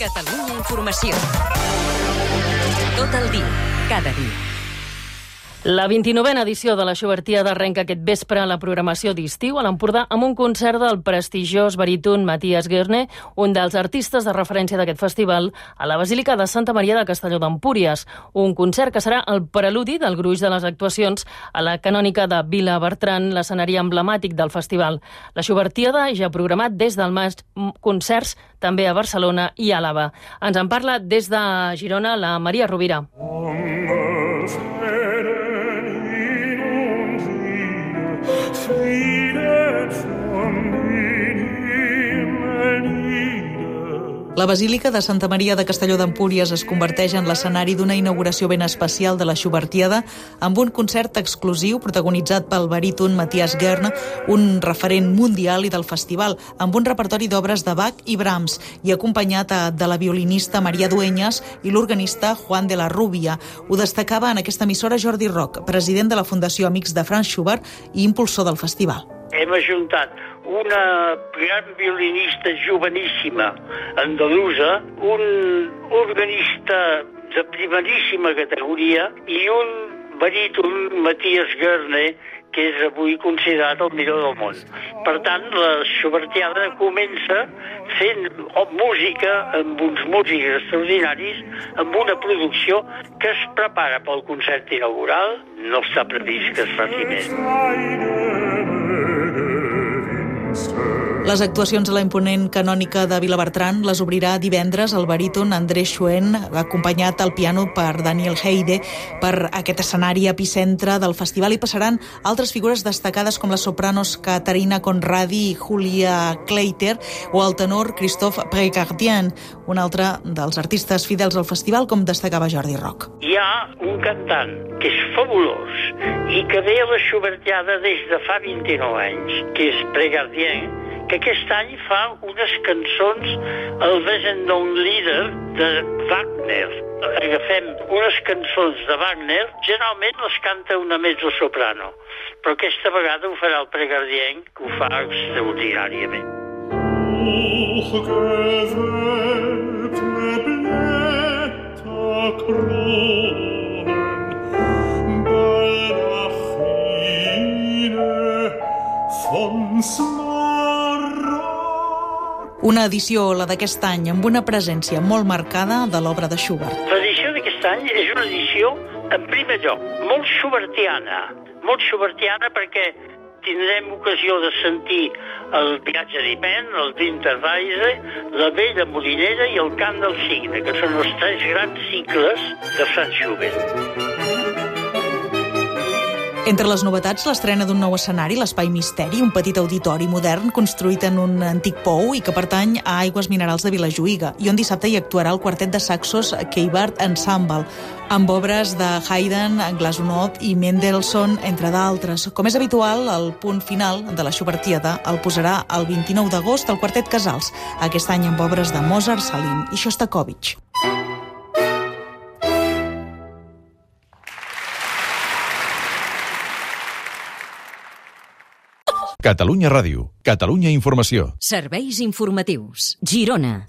Catalunya Informació. Tot el dia, cada dia. La 29a edició de la Xubertiada arrenca aquest vespre a la programació d'estiu a l'Empordà amb un concert del prestigiós baríton Matías Guerne, un dels artistes de referència d'aquest festival, a la Basílica de Santa Maria de Castelló d'Empúries. Un concert que serà el preludi del gruix de les actuacions a la canònica de Vila Bertran, l'escenari emblemàtic del festival. La Xubertiada ja ha programat des del maig concerts també a Barcelona i Àlava. Ens en parla des de Girona la Maria Rovira. La Basílica de Santa Maria de Castelló d'Empúries es converteix en l'escenari d'una inauguració ben especial de la Xubertiada amb un concert exclusiu protagonitzat pel baríton Matías Guern, un referent mundial i del festival, amb un repertori d'obres de Bach i Brahms i acompanyat de la violinista Maria Dueñas i l'organista Juan de la Rubia. Ho destacava en aquesta emissora Jordi Roc, president de la Fundació Amics de Franz Schubert i impulsor del festival. Hem ajuntat una gran violinista joveníssima andalusa, un organista de primeríssima categoria i un baríton, Matías Gerne, que és avui considerat el millor del món. Per tant, la Xubertiada comença fent música amb uns músics extraordinaris, amb una producció que es prepara pel concert inaugural, no està previst que es faci més. Les actuacions a la imponent canònica de Vilabertran les obrirà divendres el baríton André Schuen, acompanyat al piano per Daniel Heide. Per aquest escenari epicentre del festival hi passaran altres figures destacades com les sopranos Caterina Conradi i Julia Kleiter o el tenor Christophe Precardien, un altre dels artistes fidels al festival, com destacava Jordi Roc. Hi ha un cantant que és fabulós i que ve a la Xubertiada des de fa 29 anys, que és Precardien, que aquest any fa unes cançons al Wesendon Lieder de Wagner. Agafem unes cançons de Wagner, generalment les canta una mezzo-soprano, però aquesta vegada ho farà el Pregardien, que ho fa extraordinàriament. von una edició, la d'aquest any, amb una presència molt marcada de l'obra de Schubert. L'edició d'aquest any és una edició, en primer lloc, molt schubertiana. Molt schubertiana perquè tindrem ocasió de sentir el viatge d'Imen, el Winterweise, la vella molinera i el cant del cigne, que són els tres grans cicles de Franz Schubert. Entre les novetats, l'estrena d'un nou escenari, l'Espai Misteri, un petit auditori modern construït en un antic pou i que pertany a Aigües Minerals de Vilajuïga, i on dissabte hi actuarà el quartet de saxos Keibart Ensemble, amb obres de Haydn, Glazunov i Mendelssohn, entre d'altres. Com és habitual, el punt final de la Schubertiada el posarà el 29 d'agost el quartet Casals, aquest any amb obres de Mozart, Salim i Shostakovich. Catalunya Ràdio, Catalunya Informació. Serveis informatius. Girona.